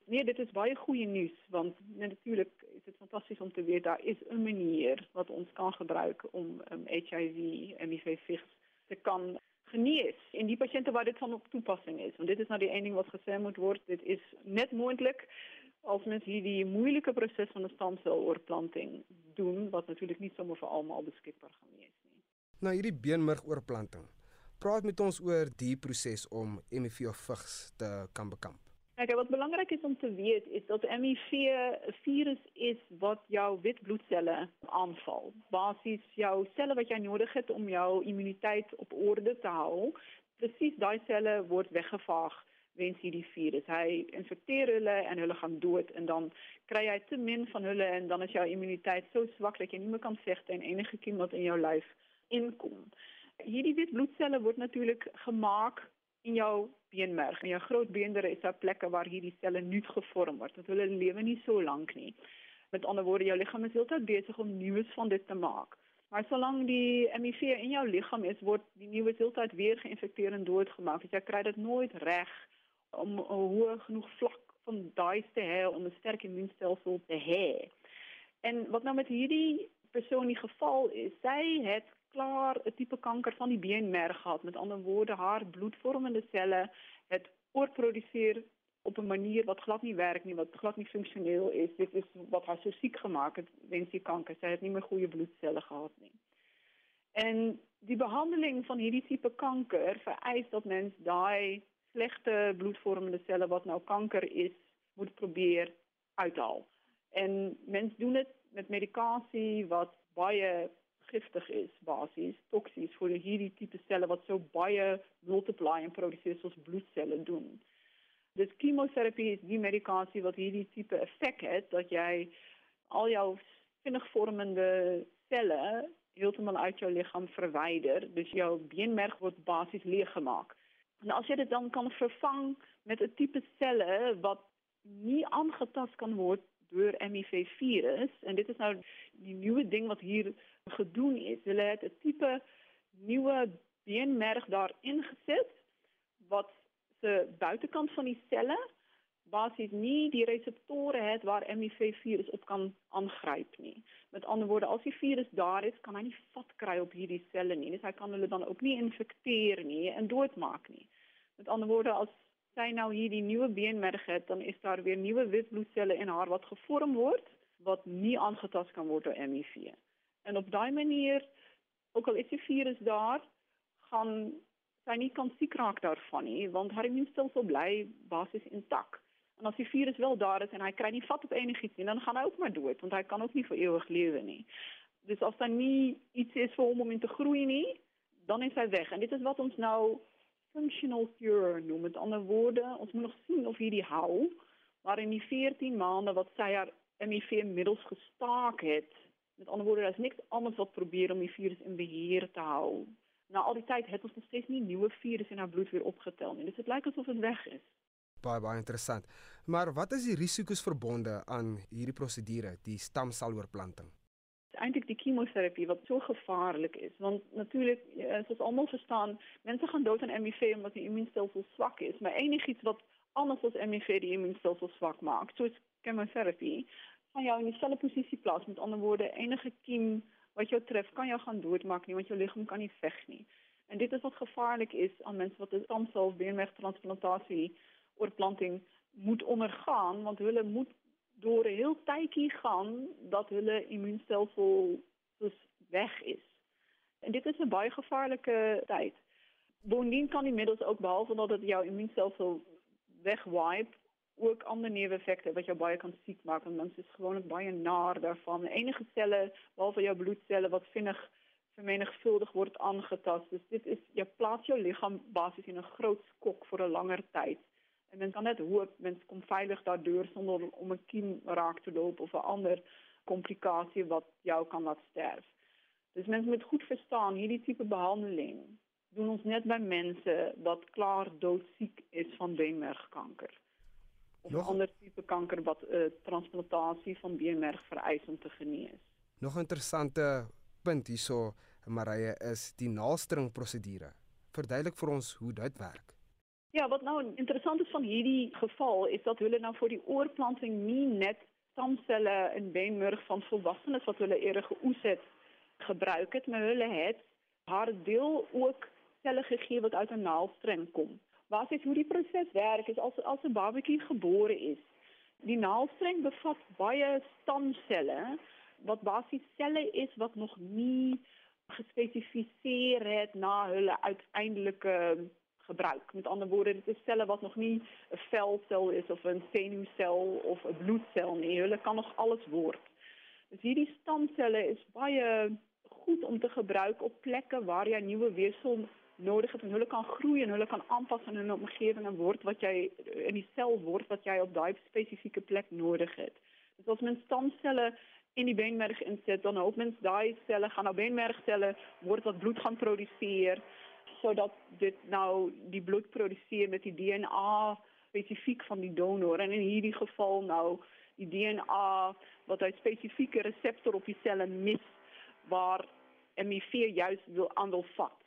Nee, dit is baie goeie nuus want natuurlijk is het fantastisch om te weten daar is een manier wat ons kan gebruiken om um, HIV en HIV te kan genees en die pasiënte waar dit van op toepassing is. Want dit is nou die een ding wat gesê moet word, dit is net moontlik als mens hierdie moeilike proses van 'n stamseloorplanting doen wat natuurlik nie sommer vir almal beskikbaar gaan wees nie. Nou hierdie beenmergoorplanting. Praat met ons oor die proses om HIV of vigs te kan bekamp. Kijk, wat belangrijk is om te weten is dat MIV een virus is wat jouw wit bloedcellen aanvalt. Basis jouw cellen wat jij nodig hebt om jouw immuniteit op orde te houden. Precies die cellen wordt weggevaagd weens die virus. Hij infecteert hulle en hulle gaan dood en dan krijg je te min van hulle en dan is jouw immuniteit zo zwak dat je niet meer kan vechten en enige kiem wat in jouw lijf inkomt. Hierdie wit bloedcellen wordt natuurlijk gemaakt in jou beenmerg. In jou groot beendere is daar plekke waar hierdie selle nuut gevorm word. Want hulle lewe nie so lank nie. Met ander woorde, jou liggaam is heeltyd besig om nuus van dit te maak. Maar solank die HIV in jou liggaam is, word die nuwe heeltyd weer geïnfekteer en doodgemaak. Dus jy kry dit nooit reg om 'n genoeg vlak van daai te hê om 'n sterk immuunstelsel te hê. En wat nou met hierdie persoon die geval is, sy het klaar 'n tipe kanker van die beenmerg gehad. Met ander woorde, haar bloedvormende selle het oorproduseer op 'n manier wat glad nie werk nie, wat glad nie funksioneel is. Dit is wat haar so siek gemaak het weens die kanker. Sy het nie meer goeie bloedselle gehad nie. En die behandeling van hierdie tipe kanker vereis dat mens daai slegte bloedvormende selle wat nou kanker is, moet probeer uithaal. En mens doen dit met medikasie wat baie giftig is basies, toksies vir hierdie tipe selle wat so baie multiply en produseer soos bloedselle doen. Dis chemoterapie is die medikasie wat hierdie tipe effek het dat jy al jou vormende selle heeltemal uit jou liggaam verwyder, dus jou beenmerg word basies leeggemaak. En as jy dit dan kan vervang met 'n tipe selle wat nie aangetast kan word deur HIV virus en dit is nou die nuwe ding wat hier gedoen is. Hulle het 'n tipe nuwe beenmerg daarin gesit wat se buitekant van die selle basies nie die reseptore het waar HIV virus op kan aangryp nie. Met ander woorde, as die virus daar is, kan hy nie vat kry op hierdie selle nie. Dus hy kan hulle dan ook nie infekteer nie en doodmaak nie. Met ander woorde, as sy nou hierdie nuwe beenmerg het, dan is daar weer nuwe wit bloedselle in haar wat gevorm word wat nie aangetast kan word deur HIV. En op daai manier, ook al is die virus daar, gaan sy nie kan siek raak daarvan nie, want haar immuunstelsel bly basies intak. En as die virus wel daar is en hy kry nie vat op enigiets nie, dan gaan hy ook maar dood want hy kan ook nie vir ewig lewe nie. Dus as daar nie iets is vir hom om in te groei nie, dan is hy weg. En dit is wat ons nou functional cure noem. Met ander woorde, ons moet nog sien of hierdie hou, maar in die 14 maande wat sy haar HIV middels gestaak het, met ander woorde, daar's niks anders wat probeer om die virus in beheer te hou. Na al die tyd het ons nog steeds nie nuwe virus in haar bloed weer opgetel nie. Dis dit lyk asof dit weg is. Baie baie interessant. Maar wat is die risiko's verbonde aan hierdie prosedure, die stamseloorplanting? Eintlik die chemoterapie wat so gevaarlik is. Want natuurlik soos almal verstaan mense gaan dood aan HIV omdat die immuunstelsel swak is. Maar enigiets wat anders as HIV die immuunstelsel swak maak soos chemoterapie kan jou in dieselfde posisie plaas met ander woorde enige kiem wat jou tref kan jou gaan doodmaak nie want jou liggaam kan nie nie. En dit is wat gevaarlik is aan mense wat 'n stamsel beenmergtransplantasie oorplanting moet ondergaan want hulle moet deur 'n heel tydjie gaan dat hulle immuunstelsel soos weg is. En dit is 'n baie gevaarlike tyd. Bovendien kan die middels ook behalwe dat dit jou immuunstelsel wegwipe ook ander neeweffekte wat jou baie kan siek maak en mens is gewoonlik baie naar daarvan. Enige selle behalwe jou bloedselle wat vinnig vermenigvuldig word aangetast. Dus dit is jy plaas jou liggaam basies in 'n groot skok vir 'n langer tyd. En men kan net hoop mens kom veilig daardeur sonder om 'n kiem raak te loop of 'n ander komplikasie wat jou kan laat sterf. Dus mens moet goed verstaan hierdie tipe behandeling doen ons net by mense wat klaar doodsiek is van beenmergkanker. Of Nog 'n ander tipe kanker wat 'n uh, transplantasie van beenmerg vereis om te genees. Nog 'n interessante punt hierso, Marije, is die naalstring prosedure. Verduidelik vir ons hoe dit werk. Ja, wat nou interessant is van hierdie geval is dat hulle nou vir die oorplanting nie net stamselle in beenmerg van volwassenes wat hulle eerder geoes het gebruik het, maar hulle het haar deel ook selle gegee wat uit 'n naaldstring kom. Hoe die proses werk is as as 'n babatjie gebore is. Die naaldstring bevat baie stamselle wat basies selle is wat nog nie gespesifiseer het na hulle uiteindelike gebruik. Met ander woorde, dit is selle wat nog nie 'n velsel is of 'n senuisel of 'n bloedsel nie. Hulle kan nog alles word. Dus hierdie stamselle is baie goed om te gebruik op plekke waar jy nuwe weefsel nodig het en hulle kan groei en hulle kan aanpas aan 'n omgewing en word wat jy in die sel word wat jy op daai spesifieke plek nodig het. Dus as mens stamselle in die beenmerg insit, dan hoop mens daai selle gaan nou beenmergselle word wat bloed gaan produseer sodat dit nou die bloed produseer met die DNA spesifiek van die donor en in hierdie geval nou die DNA wat 'n spesifieke reseptor op die selle mis waar HIV juis wil aandeel vat.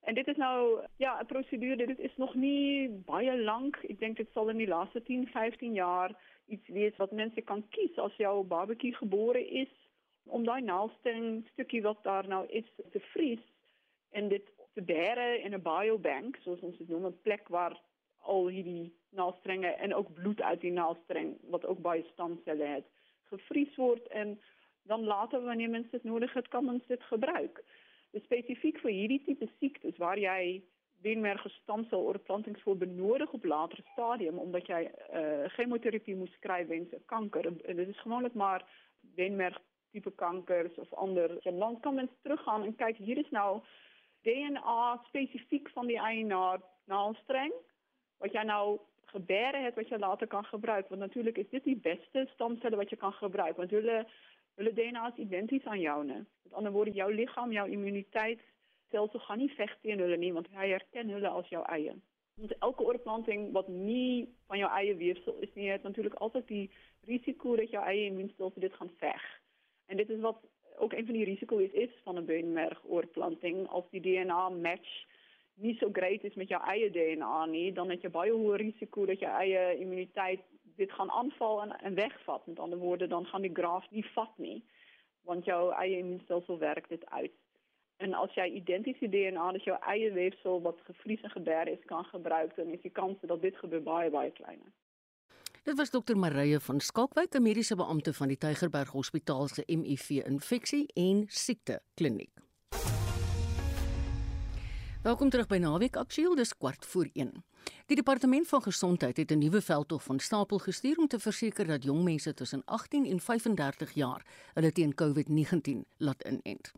En dit is nou ja, 'n prosedure dit is nog nie baie lank. Ek dink dit sal in die laaste 10, 15 jaar iets wees wat mense kan kies as jou babatjie gebore is om daai naalsting stukkie wat daar nou is te vries en dit te in 'n biobank, soos ons dit noem, 'n plek waar al hierdie naaldstrenge en ook bloed uit die naaldstreng wat ook baie stamselle het, gevries word en dan later wanneer mens dit nodig het, kan mens dit gebruik. Dis spesifiek vir hierdie tipe siektes waar jy beenmerg stamsel oorplantings voor benodig op later stadium omdat jy uh, chemoterapie moet skry wens 'n kanker en dit is gewoonlik maar beenmerg tipe kankers of ander. Dan kan mens teruggaan en kyk hier is nou DNA spesifiek van die eienaar naalstreng wat jy nou gebeere het wat jy later kan gebruik want natuurlik is dit die beste stamselle wat jy kan gebruik want hulle hulle DNA is identies aan joune. Met ander woorde jou liggaam, jou immuniteit stelsel gaan nie veg teen hulle nie want hy herken hulle as jou eie. Want elke oorplanting wat nie van jou eie weefsel is nie, het natuurlik altyd die risiko dat jou eie immuunstelsel dit gaan veg. En dit is wat ook een van die risiko's is van 'n beenmerg oorplanting as die DNA match nie so great is met jou eie DNA nie, dan het jy baie hoë risiko dat jou eie immuniteit dit gaan aanval en, wegvat. Met ander woorde, dan gaan die graaf nie vat nie, want jou eie immuunstelsel werk dit uit. En as jy identiese DNA dat jou eie weefsel wat gevlies en geber is kan gebruik, dan is die kans dat dit gebeur baie baie kleiner. Dit was dokter Marije van Skalkwyk, 'n mediese beampte van die Tygerberg Hospitaal se HIV-infeksie en siekte kliniek. Welkom terug by Naweek Aktueel, dis kwart voor 1. Die departement van gesondheid het 'n nuwe veldtog van stapel gestuur om te verseker dat jong mense tussen 18 en 35 jaar hulle teen COVID-19 laat inent.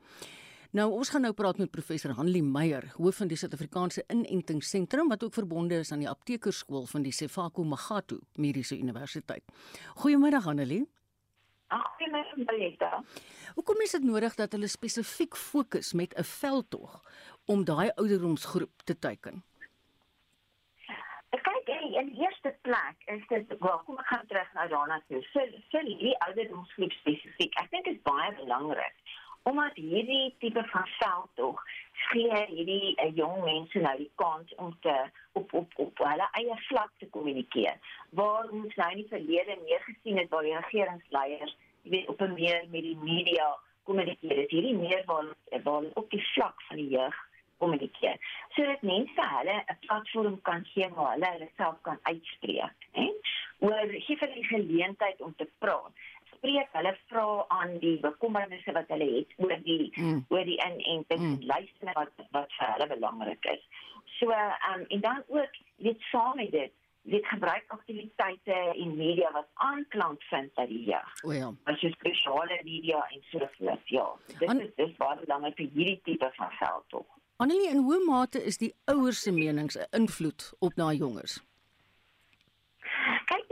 Nou ons gaan nou praat met professor Hanlie Meyer, hoof van die Suid-Afrikaanse Inentingsentrum wat ook verbonde is aan die Aptekerskool van die Sefako Magatu Mediese Universiteit. Goeiemôre Hanlie. Goeiemôre Baletta. Hoekom is dit nodig dat hulle spesifiek fokus met 'n veldtog om daai ouderdomsgroep te teiken? Kyk, in eerste plek is dit wel, kom ek gaan terug na daarna toe. Vir vir die ouderdomsgroep spesifiek. Ek dink is baie belangrik omdat hierdie tipe van veldtog gee hierdie uh, jong mense nou die kans om te op op op hulle eie vlak te kommunikeer. Waar ons nou in die verlede meer gesien het waar die regeringsleiers weet op 'n meer met die media kommunikeer. Dit hierdie meer waar waar op die vlak van die jeug kommunikeer. Sodat mense hulle 'n platform kan gee waar hulle hulle self kan uitspreek, hè? Oor gee vir die geleentheid om te praat spreek hulle vra aan die bekommernisse wat hulle het oor die mm. oor die inenting mm. luister wat wat vir hulle belangrik is. So ehm um, en dan ook weet saam met dit dit gebruik aktiwiteite en media wat aanklank vind by die jeug. O ja. As jy spesiale media en so voort. Ja. Dit An is dis baie belangrik vir hierdie tipe van veld tog. Annelie, in hoe mate is die ouers se menings 'n invloed op daai jongers?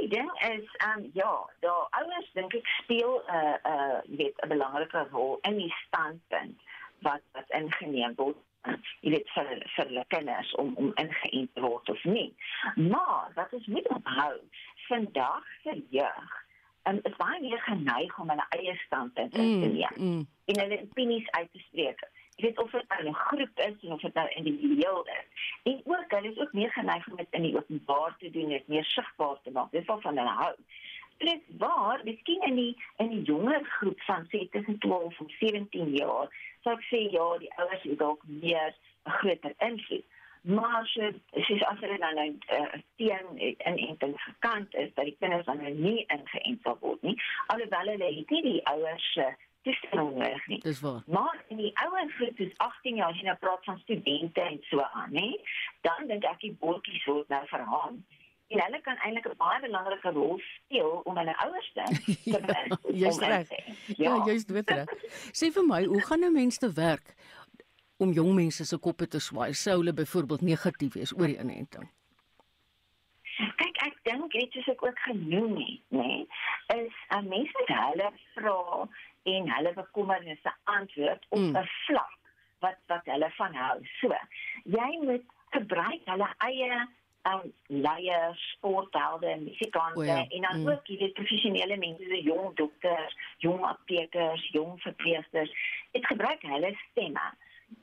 Die ding is um ja, daar ouers dink ek speel 'n uh, uh weet 'n belangrike rol in die standpunt wat wat ingeneem word. Jy weet vir vir hulle kinders om om ingeënt te word of nie. Maar wat ons moet onthou, vandag se jeug um, is baie meer geneig om hulle eie standpunt mm, te neem mm. en hulle opinies uit te spreek weet of dit nou 'n groep is of dit nou individueel is. En ook hulle is ook meer geneig om dit in die openbaar te doen, dit meer sigbaar te maak. Dis wat van hulle hou. Dit waar, miskien in die in die jonger groep van sê tussen 12 en 17 jaar, sou ek sê ja, die ouers het dalk meer 'n groter invloed. Maar so, soos as hulle dan nou uh, teen in enting gekant is dat die kinders dan nou nie ingeënt sal word nie, alhoewel hulle het nie die ouers uh, toestemming nodig nie. Dis waar. Maar in die ouer groep is 18 jaar, as jy nou praat van studente en so aan, hè, dan dink ek die botjies word nou verhaan. En hulle kan eintlik 'n baie belangrike rol speel om hulle ouers te Jy's reg. Ja, ja jy's dit reg. Sê vir my, hoe gaan 'n mens te werk om jong mense se koppe te swaai sou hulle byvoorbeeld negatief is oor die inenting? Kyk, ek dink dit is ek ook genoem nie, nê, is 'n mens wat hulle vra en hulle bekommernisse antwoord op 'n mm. vlak wat wat hulle van hou. So, jy moet gebruik hulle eie um leiers, sporthelde, musikante oh ja. en dan mm. ook hierdie professionele mense, so jong dokters, jong aptekers, jong verpleegsters. Dit gebruik hulle stemme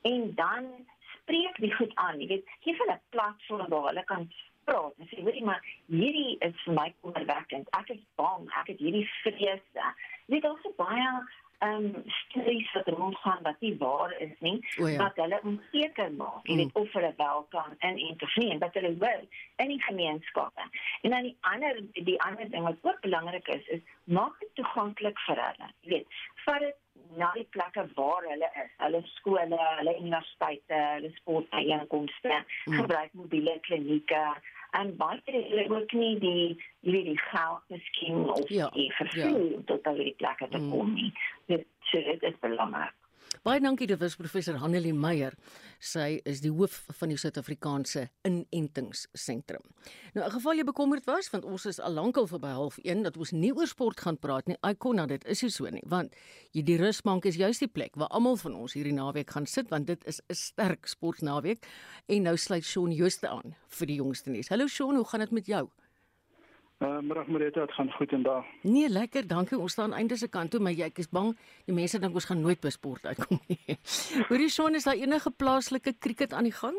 en dan spreek die goed aan. Jy weet, gee hulle 'n platform waar hulle kan praat en sê, "Hoorie maar, hierdie is vir my kommerwekkend. Ek is bang, ek het hierdie vrese." Dit is ook baie ehm um, stories wat rondgaan wat nie waar is nie, oh ja. wat hulle onseker maak. Jy weet mm. of hulle wel kan in interview en dat hulle wil in die gemeenskappe. En dan die ander die ander ding wat ook belangrik is, is maak dit toeganklik vir hulle. Jy weet, vat dit na die plekke waar hulle is, hulle skole, hulle universiteite, hulle sportbyeenkomste, mm. gebruik mobiele klinieke en baie het hulle ook nie die jy weet die geld miskien of ja, die vervoer ja. tot by die plekke te kom nie. Dit so dit is belangrik. Baie dankie, dit was professor Hanelie Meyer. Sy is die hoof van die Suid-Afrikaanse Inentingsentrum. Nou, 'n geval jy bekommerd was, want ons is al lankal verby half 1 dat ons nie oor sport gaan praat nie. Ai kon, dit is nie so nie, want hierdie rusbank is juist die plek waar almal van ons hierdie naweek gaan sit, want dit is 'n sterk sportnaweek. En nou sluit Shaun Jooste aan vir die jongste nuus. Hallo Shaun, hoe gaan dit met jou? Uh, middag Marita, dit gaan goed en daar. Nee, lekker, dankie. Ons staan einde se kant toe, maar jy is bang die mense dink ons gaan nooit by sport uitkom nie. Hoorie son, is daar enige plaaslike krieket aan die gang?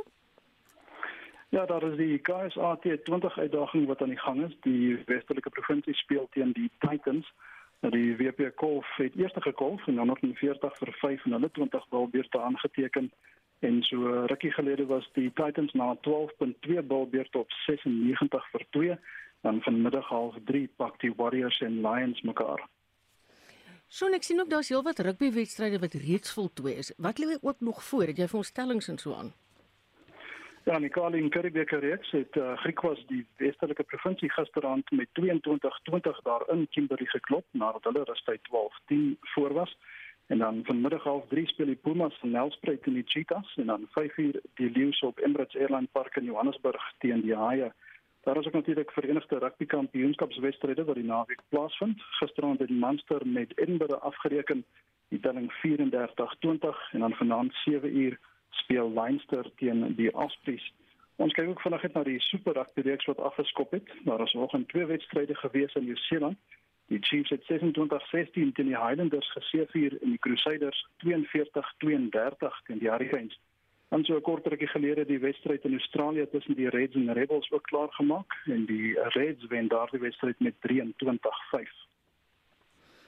Ja, daar is die KSA T20 uitdaging wat aan die gang is. Die Westelike provinsie speel teen die Titans. Nou die WP Golf het eerste gekolf en dan nog 40 vir 5 en hulle 20 balbeurte aangeteken. En so rukkie gelede was die Titans na 12.2 balbeurte op 96 vir 2 dan vanmiddag half 3 pak die Warriors en Lions mekaar. So ek sien ook daar's heelwat rugbywedstryde wat reeds voltooi is. Wat lê ook nog voor? Het jy vir ons stellings en so aan? Ja, Nicole in Karibeker reeks het uh, Griek was die westelike provinsie gisteraand met 22-20 daarin Kimberley geklop nadat hulle rustyd 12-10 voor was. En dan vanmiddag half 3 speel die Pumas van Nelspruit in die Cheetahs en dan 5uur die Lions op Emirates Airline Park in Johannesburg teen die Haie. Daar is ook natuurlik Verenigde Rugby Kampioenskapswedstryde wat die naweek plaasvind. Gisteraand het die Munster met Edinburgh afgereken, die telling 34-20 en dan vanaand 7 uur speel Leinster teen die Ospreys. Ons kyk ook vanaand na die Super Rugby reeks wat afgeskop het. Daar is ook 'n twee wedstryde gewees in Nieu-Seeland. Die Chiefs het 26-16 teen die Highlanders geseëvier en die Crusaders 42-32 teen die Hurricanes. En so 'n kort rukkie gelede die wedstryd in Australië tussen die Reds en Rebels ook klaar gemaak en die Reds wen daardie wedstryd met 23-5.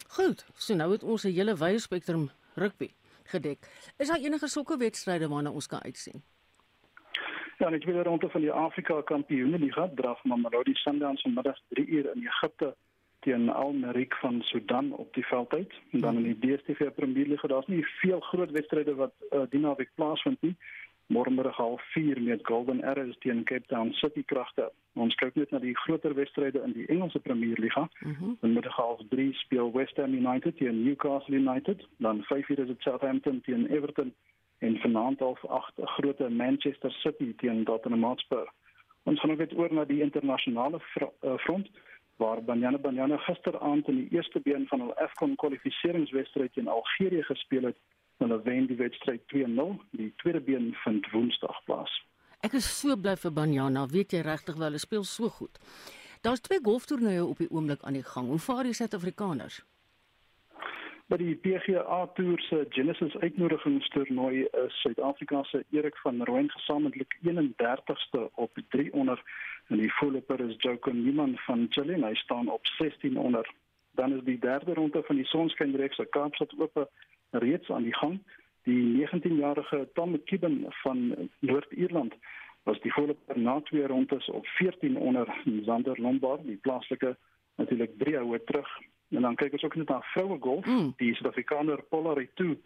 Goed, so nou het ons 'n hele wye spektrum rugby gedek. Is daar enige sulke wedstryde waarna ons kan uitsien? Ja, net weer rondte van die Afrika Kampioenligga draf Mamelodi Sundowns vanmiddag 3 uur in Egipte teen Al Merrikh van Sudan op die veld uit. En dan in die DStv Premier League, daar's nie veel groot wedstryde wat uh, die naweek plaasvind nie. Môre half 4 met Golden Arrows teen Cape Town City Kragte. Ons kyk net na die groter wedstryde in die Engelse Premier League. Mm -hmm. Middag half 3 speel West Ham United teen Newcastle United, dan 5 uur is dit Southampton teen Everton en vanaand half 8 'n groot Manchester City teen Tottenham Hotspur. Ons gaan ook net oor na die internasionale eh, front waar Banyana Banyana gisteraand in die eerste been van hul AFCON kwalifikasiewedstryd teen Algerië gespeel het. Hulle wen die wedstryd 2-0. Die tweede been vind Woensdag plaas. Ek is so bly vir Banyana, weet jy regtig wel, hulle speel so goed. Daar's twee golftoernooie op die oomblik aan die gang. Hoe vaar die Suid-Afrikaners? By die PGA Tour se Genesis uitnodigingstoernooi is Suid-Afrika se Erik van Rooyen gesamentlik 31ste op 300 En die voorloper is Joko Niman van Chile, hy staan op 16 onder. Dan is die derde ronde van die Sonskynreeks se Kaapstad Ope reeds aan die gang. Die 19-jarige Tom McKibben van Noord-Ierland was die voorloper na twee rondes op 14 onder Zander Lombard, die plaaslike natuurlik drie houe terug. En dan kyk ons ook net na vroue golf. Mm. Die Suid-Afrikaner Polari 2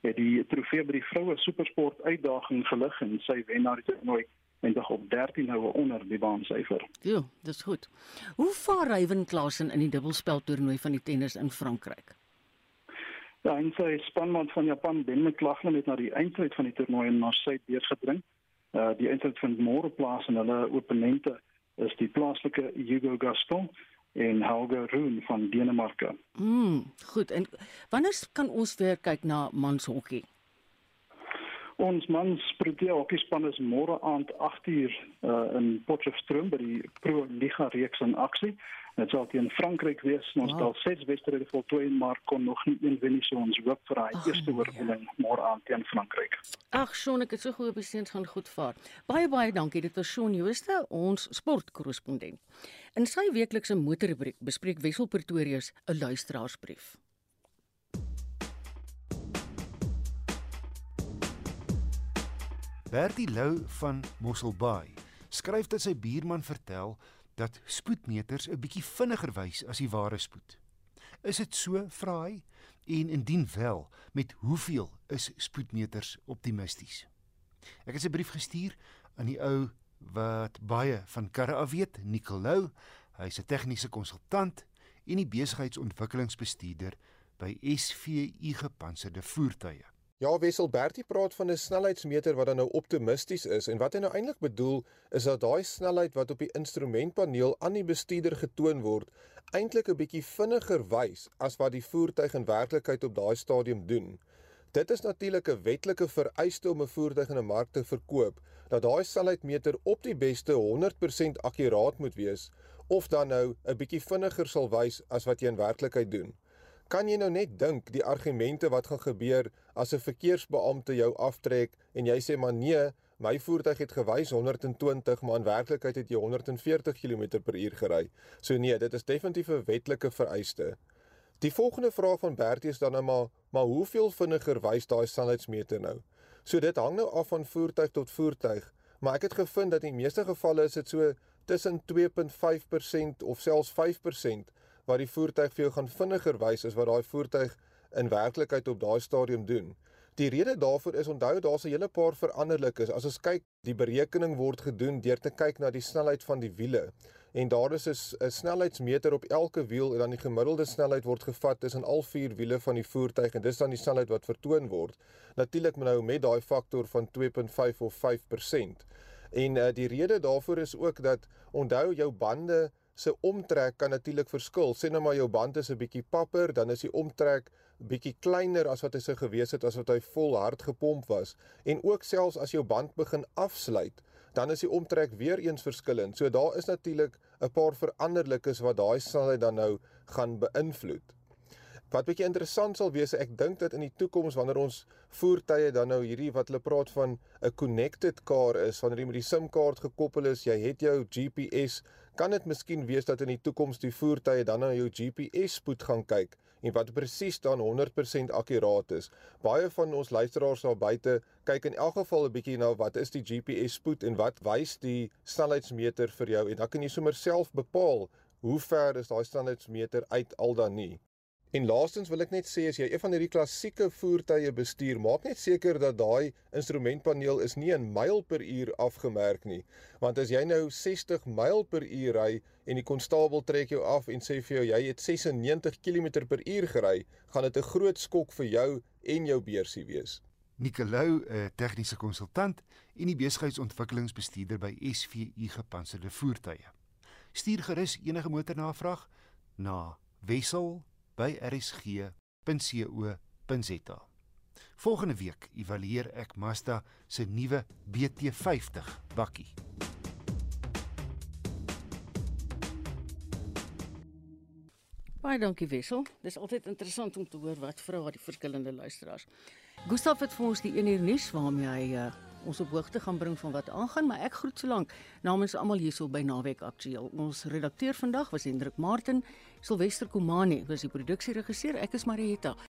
het die trofee by die vroue supersport uitdaging gelig en sy wen na die toernooi en tog op 13 houe onder die baansyfer. Ja, dis goed. Hoe vaar Ryan Klassen in die dubbelspel toernooi van die tennis in Frankryk? Ja, en sy spanmaat van Japan, Ben McLaughlin het na die eindstryd van die toernooi in Marseille deurgedring. Uh die eindstryd vind môre plaas en hulle opponente is die plaaslike Hugo Gaston en Helga Rune van Denemarke. Mm, goed. En wanneer kan ons weer kyk na manshokkie? Ons mans Protea hokkiespan is môre aand 8uur uh, in Potchefstroom by die Pro Liga reeks in aksie. Dit sal teen Frankryk wees. Ons wow. het al 6 wedstryde voltooi maar kon nog nie een wen nie, so ons hoop vir daai eerste oorwinning ja. môre aand teen Frankryk. Ag, Shaun, ek het so gehoop die seuns gaan goed vaar. Baie baie dankie. Dit was Shaun Jooste, ons sportkorrespondent. In sy weeklikse motorrubriek bespreek Wessel Pretorius 'n luisteraarsbrief. Bertie Lou van Mosselbaai skryf dat sy buurman vertel dat spoedmeters 'n bietjie vinniger wys as die ware spoed. Is dit so, vra hy? En indien wel, met hoeveel is spoedmeters optimisties? Ek het 'n brief gestuur aan die ou wat baie van karre af weet, Nicolou. Hy's 'n tegniese konsultant en die besigheidsontwikkelingsbestuurder by SVU Gepantserde Voertuie. Ja, Wessel Bertie praat van 'n snelheidsmeter wat dan nou optimisties is en wat hy nou eintlik bedoel is dat daai snelheid wat op die instrumentpaneel aan die bestuurder getoon word, eintlik 'n bietjie vinniger wys as wat die voertuig in werklikheid op daai stadium doen. Dit is natuurlik 'n wetlike vereiste om 'n voertuig in 'n mark te verkoop, dat daai snelheidmeter op die beste 100% akkuraat moet wees of dan nou 'n bietjie vinniger sal wys as wat jy in werklikheid doen. Kan jy nou net dink die argumente wat gaan gebeur as 'n verkeersbeampte jou aftrek en jy sê maar nee, my voertuig het gewys 120, maar in werklikheid het jy 140 km/h gery. So nee, dit is definitief 'n wetlike vereiste. Die volgende vraag van Bertie is dan nou maar, maar hoeveel vinniger wys daai snelheidsmeter nou? So dit hang nou af van voertuig tot voertuig, maar ek het gevind dat in die meeste gevalle is dit so tussen 2.5% of selfs 5% wat die voertuig vir jou gaan vinniger wys as wat daai voertuig in werklikheid op daai stadium doen. Die rede daarvoor is onthou daar's 'n hele paar veranderlikes. As ons kyk, die berekening word gedoen deur te kyk na die snelheid van die wiele. En daar is 'n snelheidsmeter op elke wiel en dan die gemiddelde snelheid word gevat tussen al vier wiele van die voertuig en dis dan die snelheid wat vertoon word. Natuurlik nou met daai faktor van 2.5 of 5%. En uh, die rede daarvoor is ook dat onthou jou bande se omtrek kan natuurlik verskil. Sê nou maar jou band is 'n bietjie papper, dan is die omtrek bietjie kleiner as wat hy sou gewees het as wat hy vol hard gepomp was. En ook selfs as jou band begin afsluit, dan is die omtrek weer eens verskillend. So daar is natuurlik 'n paar veranderlikes wat daai snelheid dan nou gaan beïnvloed. Wat bietjie interessant sal wees, ek dink dat in die toekoms wanneer ons voertuie dan nou hierdie wat hulle praat van 'n connected car is, wanneer jy met die SIM-kaart gekoppel is, jy het jou GPS, kan dit miskien wees dat in die toekoms die voertuie dan na jou GPS spoed gaan kyk en wat presies dan 100% akkuraat is. Baie van ons luisteraars daar buite kyk in elk geval 'n bietjie na wat is die GPS spoed en wat wys die snelheidsmeter vir jou en dan kan jy sommer self bepaal hoe ver is daai snelheidsmeter uit al dan nie. En laastens wil ek net sê as jy een van hierdie klassieke voertuie bestuur, maak net seker dat daai instrumentpaneel is nie in myl per uur afgemerk nie. Want as jy nou 60 myl per uur ry en die konstabel trek jou af en sê vir jou jy het 96 km per uur gery, gaan dit 'n groot skok vir jou en jou beursie wees. Nicolou, 'n tegniese konsultant en die besigheidsontwikkelingsbestuurder by SVU Gepantserde Voertuie. Stuur gerus enige motornavraag na Wessel by rsg.co.za. Volgende week evalueer ek Mazda se nuwe BT50 bakkie. Baie dankie Wessel. Dis altyd interessant om te hoor wat vra die verskillende luisteraars. Gustaf het vir ons die 1 uur nuus waarmee hy uh, ons op hoogte gaan bring van wat aangaan, maar ek groet solank namens almal hierso by Naweek Aktueel. Ons redakteur vandag was Hendrik Martin, Silwester Komani was die produksieregisseur, ek is Marieta.